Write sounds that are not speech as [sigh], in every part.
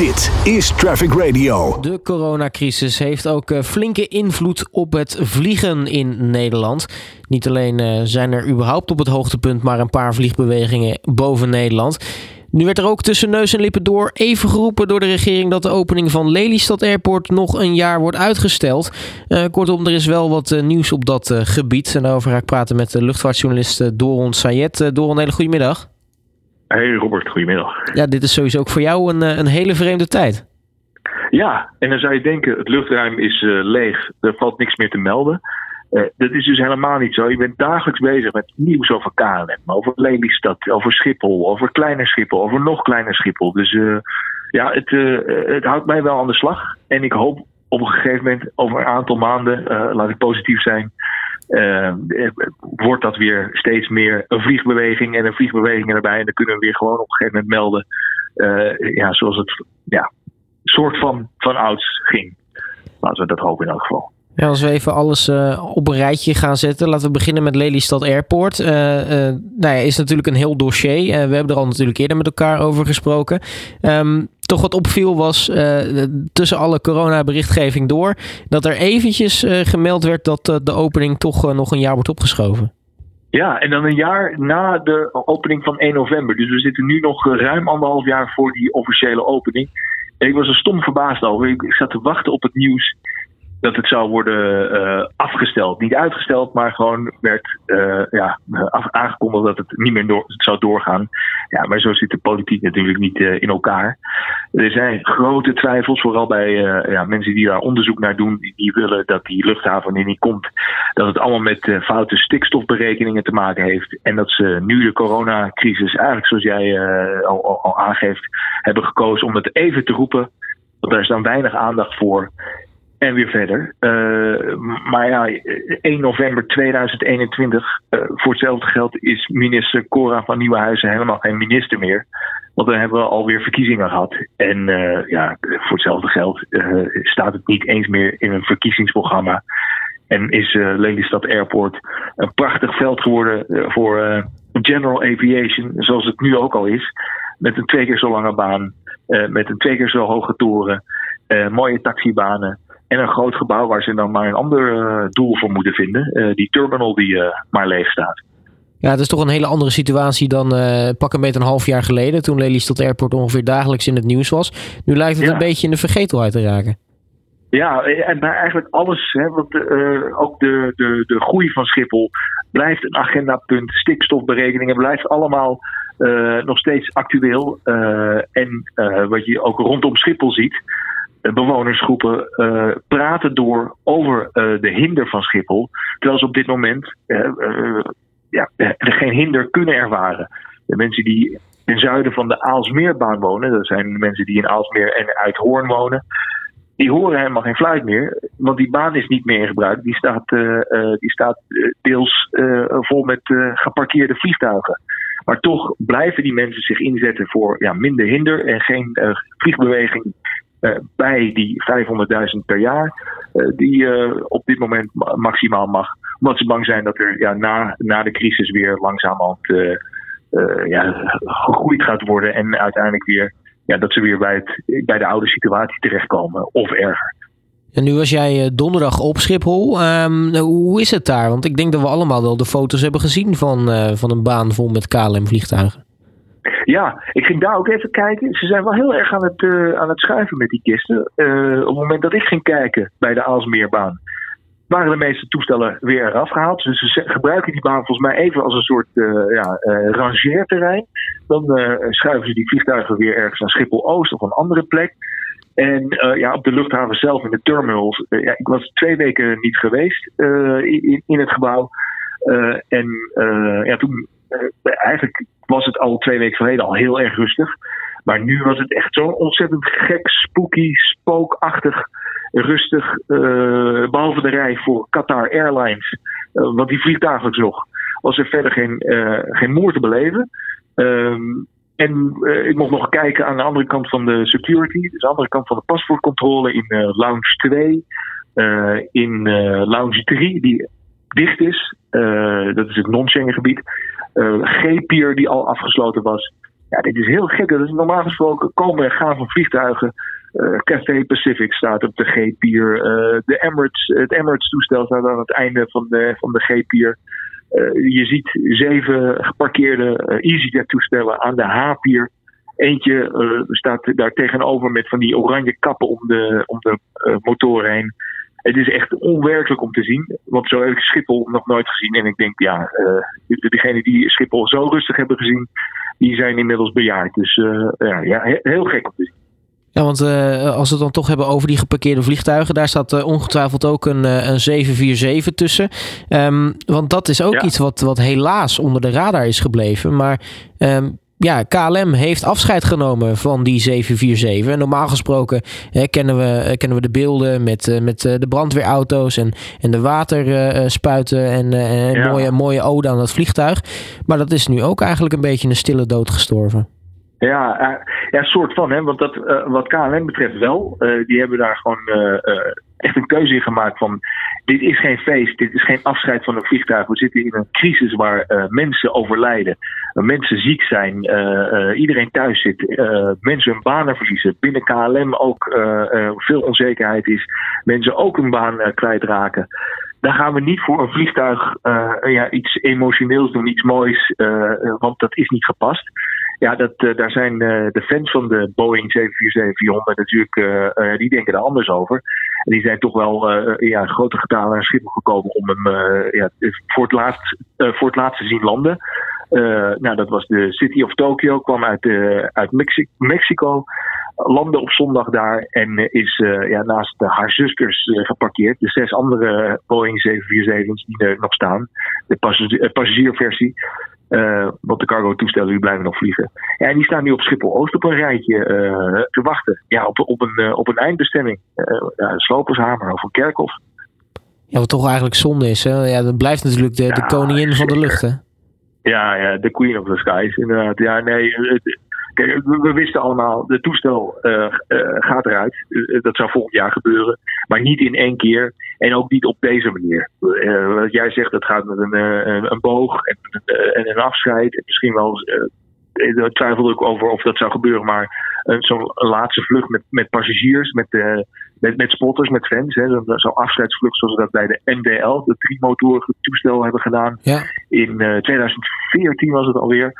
Dit is Traffic Radio. De coronacrisis heeft ook eh, flinke invloed op het vliegen in Nederland. Niet alleen eh, zijn er überhaupt op het hoogtepunt maar een paar vliegbewegingen boven Nederland. Nu werd er ook tussen neus en lippen door even geroepen door de regering dat de opening van Lelystad Airport nog een jaar wordt uitgesteld. Uh, kortom, er is wel wat nieuws op dat gebied. En daarover ga ik praten met de luchtvaartjournalist Doron Sayed. Doron, hele goede middag. Hey Robert, goedemiddag. Ja, dit is sowieso ook voor jou een, een hele vreemde tijd. Ja, en dan zou je denken, het luchtruim is leeg, er valt niks meer te melden. Uh, dat is dus helemaal niet zo. Je bent dagelijks bezig met nieuws over KLM, over Lelystad, over Schiphol, over kleiner Schiphol, over nog kleiner Schiphol. Dus uh, ja, het, het houdt mij wel aan de slag. En ik hoop op een gegeven moment, over een aantal maanden, laat ik positief zijn, wordt dat weer steeds meer een vliegbeweging en een vliegbeweging erbij. En dan kunnen we weer gewoon op een gegeven moment melden, ja, zoals het ja, soort van van ouds ging. Laten we dat hopen in elk geval. Als we even alles uh, op een rijtje gaan zetten. Laten we beginnen met Lelystad Airport. Uh, nou ja, is natuurlijk een heel dossier. we hebben er al natuurlijk eerder met elkaar over gesproken. Um, toch wat opviel was tussen alle coronaberichtgeving door... dat er eventjes gemeld werd dat de opening toch nog een jaar wordt opgeschoven. Ja, en dan een jaar na de opening van 1 november. Dus we zitten nu nog ruim anderhalf jaar voor die officiële opening. En ik was er stom verbaasd over. Ik zat te wachten op het nieuws dat het zou worden uh, afgesteld. Niet uitgesteld, maar gewoon werd uh, ja, aangekondigd dat het niet meer zou doorgaan. Ja, maar zo zit de politiek natuurlijk niet uh, in elkaar. Er zijn grote twijfels, vooral bij ja, mensen die daar onderzoek naar doen. Die willen dat die luchthaven er niet komt. Dat het allemaal met foute stikstofberekeningen te maken heeft. En dat ze nu de coronacrisis, eigenlijk zoals jij al, al aangeeft, hebben gekozen om het even te roepen. Want daar is dan weinig aandacht voor. En weer verder. Uh, maar ja, 1 november 2021, uh, voor hetzelfde geld is minister Cora van Nieuwenhuizen helemaal geen minister meer. Want dan hebben we alweer verkiezingen gehad. En uh, ja, voor hetzelfde geld staat het niet eens meer in een verkiezingsprogramma. En is Lelystad Airport een prachtig veld geworden voor general aviation, zoals het nu ook al is. Met een twee keer zo lange baan, met een twee keer zo hoge toren, mooie taxibanen. En een groot gebouw waar ze dan maar een ander uh, doel voor moeten vinden. Uh, die terminal die uh, maar leeg staat. Ja, het is toch een hele andere situatie dan pak een beetje een half jaar geleden. Toen Lelystad Airport ongeveer dagelijks in het nieuws was. Nu lijkt het ja. een beetje in de vergetelheid te raken. Ja, en maar eigenlijk alles. Hè, want ook de, de, de groei van Schiphol blijft een agendapunt. Stikstofberekeningen blijft allemaal nog steeds actueel. en wat je ook rondom Schiphol ziet bewonersgroepen uh, praten door over uh, de hinder van Schiphol. Terwijl ze op dit moment ja, geen hinder kunnen ervaren. De mensen die ten zuiden van de Aalsmeerbaan wonen, dat zijn mensen die in Aalsmeer en uit Hoorn wonen, die horen helemaal geen fluit meer. Want die baan is niet meer in gebruik. Die staat, die staat deels vol met geparkeerde vliegtuigen. Maar toch blijven die mensen zich inzetten voor ja, minder hinder en geen vliegbeweging bij die 500.000 per jaar, uh, die uh, op dit moment maximaal mag. Omdat ze bang zijn dat er ja, na, na de crisis weer langzamerhand ja, gegroeid gaat worden en uiteindelijk weer ja, dat ze weer bij, het, bij de oude situatie terechtkomen of erger. En nu was jij donderdag op Schiphol. Um, hoe is het daar? Want ik denk dat we allemaal wel de foto's hebben gezien van, van een baan vol met KLM-vliegtuigen. Ja, ik ging daar ook even kijken. Ze zijn wel heel erg aan het, uh, aan het schuiven met die kisten. Uh, op het moment dat ik ging kijken bij de Aalsmeerbaan, waren de meeste toestellen weer eraf gehaald. Dus ze gebruiken die baan volgens mij even als een soort uh, ja, rangeerterrein. Dan schuiven ze die vliegtuigen weer ergens naar Schiphol-Oost of een andere plek. En ja, op de luchthaven zelf in de terminals. ja, ik was twee weken niet geweest in, in het gebouw. en ja, toen eigenlijk was het al twee weken geleden al heel erg rustig. Maar nu was het echt zo ontzettend gek, spooky, spookachtig, rustig. Uh, behalve de rij voor Qatar Airlines, uh, want die vliegt dagelijks nog. Was er verder geen, uh, geen moer te beleven. Um, en ik mocht nog kijken aan de andere kant van de security, dus de andere kant van de paspoortcontrole in lounge 2. in lounge 3, die dicht is. dat is het non-Schengen gebied. Uh, G-pier die al afgesloten was. Ja, dit is heel gek. Dat is normaal gesproken komen en gaan van vliegtuigen. Uh, Cathay Pacific staat op de G-pier. Uh, de Emirates, het Emirates-toestel staat aan het einde van de, van de G-pier. Uh, je ziet zeven geparkeerde EasyJet-toestellen aan de H-pier. Eentje staat daar tegenover met van die oranje kappen om de, om de motoren heen. Het is echt onwerkelijk om te zien. Want zo heb ik Schiphol nog nooit gezien. En ik denk, ja, uh, degenen die Schiphol zo rustig hebben gezien, die zijn inmiddels bejaard. Dus uh, ja, ja, heel gek om te zien. Ja, want uh, als we het dan toch hebben over die geparkeerde vliegtuigen, daar staat ongetwijfeld ook een, een 747 tussen. Um, want dat is ook ja. iets wat, wat helaas onder de radar is gebleven. Maar um, ja, KLM heeft afscheid genomen van die 747. En normaal gesproken hè, kennen, we, kennen we de beelden met, uh, met uh, de brandweerauto's en, en de waterspuiten en, en ja. mooie, mooie ode aan dat vliegtuig. Maar dat is nu ook eigenlijk een beetje een stille dood gestorven. Ja, ja, soort van, hè? want dat, uh, wat KLM betreft wel. Uh, die hebben daar gewoon uh, echt een keuze in gemaakt van... dit is geen feest, dit is geen afscheid van een vliegtuig. We zitten in een crisis waar mensen overlijden, mensen ziek zijn, iedereen thuis zit, mensen hun banen verliezen. Binnen KLM ook veel onzekerheid is, mensen ook hun baan kwijtraken daar gaan we niet voor een vliegtuig ja, iets emotioneels doen, iets moois, want dat is niet gepast. Ja, dat, daar zijn de fans van de Boeing 747-400 natuurlijk, die denken er anders over. En die zijn toch wel ja, grote getalen naar Schiphol gekomen om hem ja, voor, het laatst, voor het laatst te zien landen. nou, dat was de City of Tokyo, kwam uit, uit Mexi Mexico landde op zondag daar en is uh, ja, naast haar zusters uh, geparkeerd. De zes andere Boeing 747's die er nog staan. De passagier, passagierversie. Uh, want de cargo-toestellen die blijven nog vliegen. Ja, en die staan nu op Schiphol-Oost op een rijtje te wachten. Ja, op, op, een, op een eindbestemming. ja, Slopershamer of een Kerkhof. Ja, wat toch eigenlijk zonde is. Hè? Ja, dat blijft natuurlijk de, ja, de koningin van de lucht, hè? Ja, ja, de queen of the skies, inderdaad. Ja, nee, Kijk, we, wisten allemaal, de toestel uh, uh, gaat eruit. Uh, dat zou volgend jaar gebeuren. Maar niet in één keer. En ook niet op deze manier. wat jij zegt, dat gaat met een, een, een boog en, en, een afscheid. En misschien wel. daar twijfelde ik over of dat zou gebeuren. Maar zo'n laatste vlucht met, met passagiers, met, met, met spotters, met fans. Zo'n afscheidsvlucht zoals we dat bij de NDL, de driemotorige toestel, hebben gedaan. Ja. In 2014 was het alweer.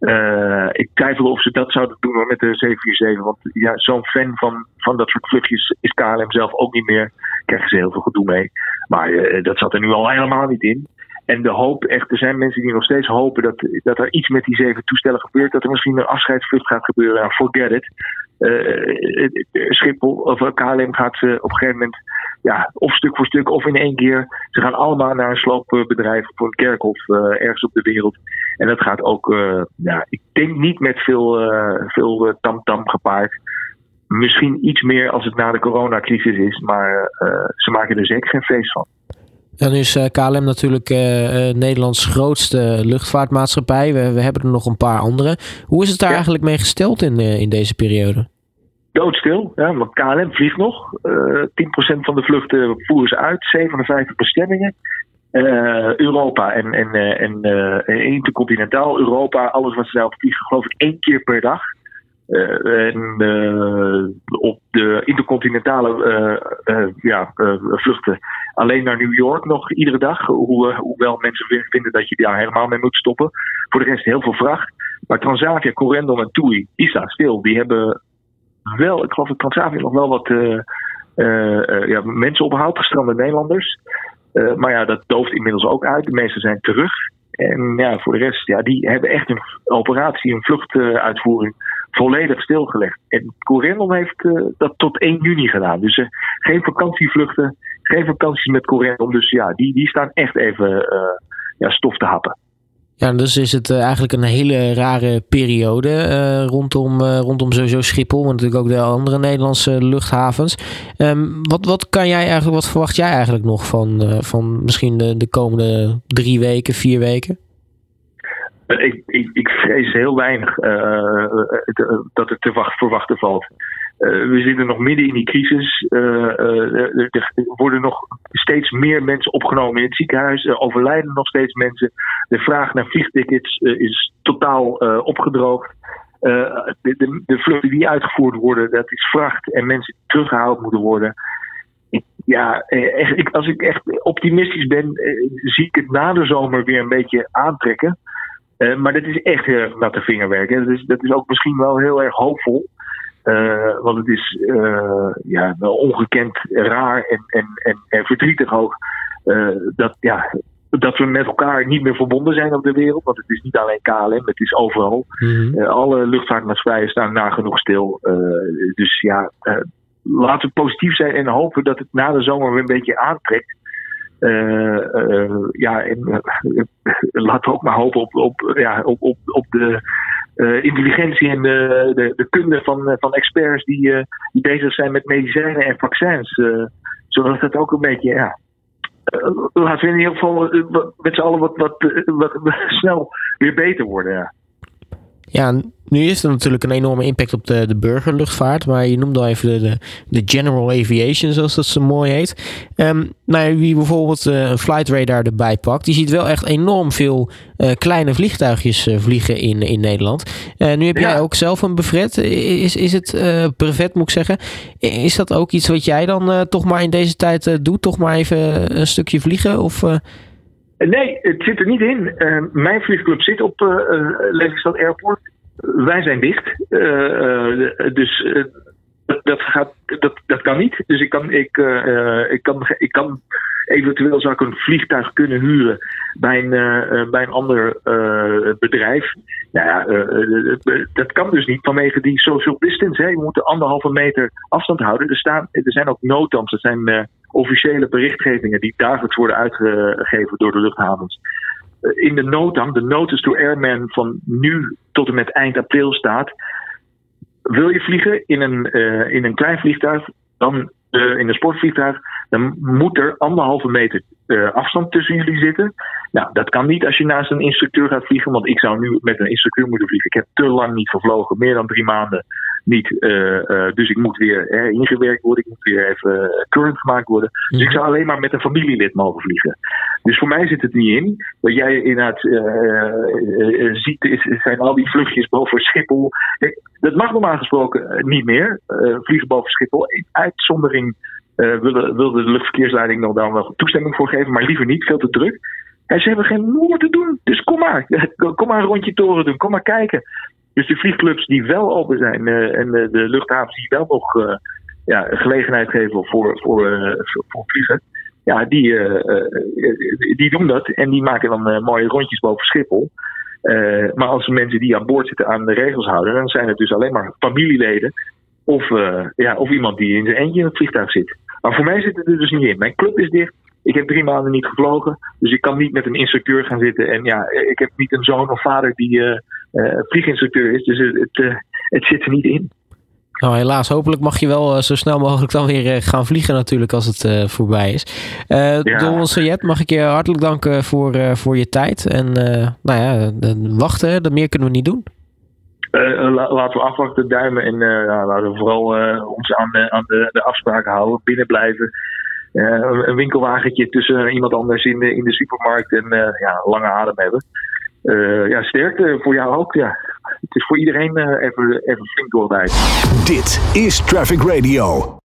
Uh, ik twijfel of ze dat zouden doen met de 747. Want ja, zo'n fan van, van dat soort vluchtjes is KLM zelf ook niet meer. Krijgen ze heel veel gedoe mee. Maar uh, dat zat er nu al helemaal niet in. En de hoop, echt, er zijn mensen die nog steeds hopen dat, dat er iets met die zeven toestellen gebeurt. Dat er misschien een afscheidsvlucht gaat gebeuren. Forget it. Uh, Schiphol of KLM gaat ze op een gegeven moment, ja, of stuk voor stuk of in één keer. Ze gaan allemaal naar een sloopbedrijf of een kerkhof ergens op de wereld. En dat gaat ook, uh, ja, ik denk niet met veel, uh, veel tamtam -tam gepaard. Misschien iets meer als het na de coronacrisis is, maar uh, ze maken er zeker geen feest van. Dan is KLM natuurlijk Nederlands grootste luchtvaartmaatschappij. We, we, hebben er nog een paar andere. Hoe is het daar ja. eigenlijk mee gesteld in, in deze periode? Doodstil, ja, want KLM vliegt nog. 10% van de vluchten voeren ze uit, 57 bestemmingen. Uh, Europa en, en, uh, en uh, intercontinentaal Europa, alles wat ze daarop vliegen, geloof ik één keer per dag. En op de intercontinentale ja, vluchten alleen naar New York nog iedere dag. Hoe, hoewel mensen vinden dat je daar helemaal mee moet stoppen. Voor de rest heel veel vracht. Maar Transavia, Corendon en TUI, staan stil. Die hebben wel, ik geloof dat Transavia nog wel wat ja, mensen ophaalt, gestrande Nederlanders. Maar ja, dat dooft inmiddels ook uit. De meesten zijn terug. En ja, voor de rest, ja, die hebben echt een operatie, een vluchtuitvoering volledig stilgelegd. En Corendon heeft uh, dat tot 1 juni gedaan. Dus uh, geen vakantievluchten, geen vakanties met Corendon. Dus ja, die, die staan echt even ja, stof te happen. Ja, dus is het eigenlijk een hele rare periode rondom, rondom sowieso Schiphol, maar natuurlijk ook de andere Nederlandse luchthavens. Um, wat, wat kan jij eigenlijk, wat verwacht jij eigenlijk nog van, van misschien de, de komende drie weken, vier weken? Ik, ik, ik vrees heel weinig dat het te wacht, verwachten valt. Uh, we zitten nog midden in die crisis. Er worden nog steeds meer mensen opgenomen in het ziekenhuis. Er overlijden nog steeds mensen. De vraag naar vliegtickets is totaal opgedroogd. de, de, de, vluchten die uitgevoerd worden, dat is vracht en mensen die teruggehaald moeten worden. Ja, ik, als ik echt optimistisch ben, zie ik het na de zomer weer een beetje aantrekken. Maar dat is echt heel erg natte vingerwerk. Hè. Dat, is, dat is ook misschien wel heel erg hoopvol. Uh, want het is uh, ja, wel ongekend raar en, en, en, en verdrietig ook. Dat, ja, dat we met elkaar niet meer verbonden zijn op de wereld. Want het is niet alleen KLM, het is overal. Mm -hmm. alle luchtvaartmaatschappijen staan nagenoeg stil. dus ja, laten we positief zijn en hopen dat het na de zomer weer een beetje aantrekt. Ja, en laten we ook maar hopen op, op, ja, op, op, op de intelligentie en de, de, de, kunde van, eh, van experts die, die bezig zijn met medicijnen en vaccins. zodat het ook een beetje, ja. laten we in ieder geval met z'n allen wat, wat, wat, wat, snel weer beter worden. Ja. Ja, nu is er natuurlijk een enorme impact op de, de burgerluchtvaart. Maar je noemde al even de, de, de General Aviation, zoals dat zo mooi heet. Um, nou, wie bijvoorbeeld uh, een flight radar erbij pakt, die ziet wel echt enorm veel uh, kleine vliegtuigjes uh, vliegen in, in Nederland. nu heb ja. jij ook zelf een brevet. Is, is het brevet, moet ik zeggen? Is dat ook iets wat jij dan toch maar in deze tijd doet? Toch maar even een stukje vliegen? Of... Nee, het zit er niet in. Uh, mijn vliegclub zit op uh, Lelystad Airport. Wij zijn dicht. Dus dat, gaat, dat, dat kan niet. Dus ik kan, ik, ik kan, ik kan eventueel zou ik een vliegtuig kunnen huren bij een, bij een ander bedrijf. Nou ja, dat kan dus niet vanwege die social distance. Je moet anderhalve meter afstand houden. Er, staan, er zijn ook noodams. Er zijn officiële berichtgevingen die dagelijks worden uitgegeven door de luchthavens. Eh, in de notam, de notice to airmen van nu tot en met eind april staat. Wil je vliegen in een, in een klein vliegtuig, dan in een sportvliegtuig, dan moet er anderhalve meter uh, afstand tussen jullie zitten. Nou, dat kan niet als je naast een instructeur gaat vliegen, want ik zou nu met een instructeur moeten vliegen. Ik heb te lang niet gevlogen, meer dan drie maanden niet. Uh, uh, dus ik moet weer hè, ingewerkt worden, ik moet weer even current gemaakt worden. Dus ik zou alleen maar met een familielid mogen vliegen. Dus voor mij zit het niet in. Wat jij inderdaad ziet, is, zijn al die vluchtjes boven Schiphol. Dat mag normaal gesproken niet meer, vliegen boven Schiphol. In uitzondering uh, wilde, de luchtverkeersleiding nog daar wel toestemming voor geven, maar liever niet, veel te druk. En ze hebben geen moer te doen, dus kom maar. [laughs] Kom maar een rondje toren doen, kom maar kijken. Dus de vliegclubs die wel open zijn uh, en de, de luchthavens die wel nog ja, gelegenheid geven voor, voor, voor vliegen, ja, die, die doen dat en die maken dan mooie rondjes boven Schiphol. maar als mensen die aan boord zitten aan de regels houden, dan zijn het dus alleen maar familieleden of, ja, of iemand die in zijn eentje in het vliegtuig zit. Maar voor mij zit het er dus niet in. Mijn club is dicht. Ik heb drie maanden niet gevlogen. Dus ik kan niet met een instructeur gaan zitten. En ja, ik heb niet een zoon of vader die uh, uh, vlieginstructeur is. Dus het, het, uh, het, zit er niet in. Nou, helaas. Hopelijk mag je wel zo snel mogelijk dan weer gaan vliegen natuurlijk als het voorbij is. Uh, ja. Don Sayed, mag ik je hartelijk danken voor, voor je tijd. En nou ja, wachten, dat meer kunnen we niet doen. Uh, laten we afwachten, duimen en uh, ja, laten we vooral uh, ons aan, aan de, de, afspraken houden, binnen blijven. een winkelwagentje tussen iemand anders in de, in de supermarkt en ja, lange adem hebben. ja, sterkte voor jou ook. Ja. Het is voor iedereen even, even flink doorbijten. Dit is Traffic Radio.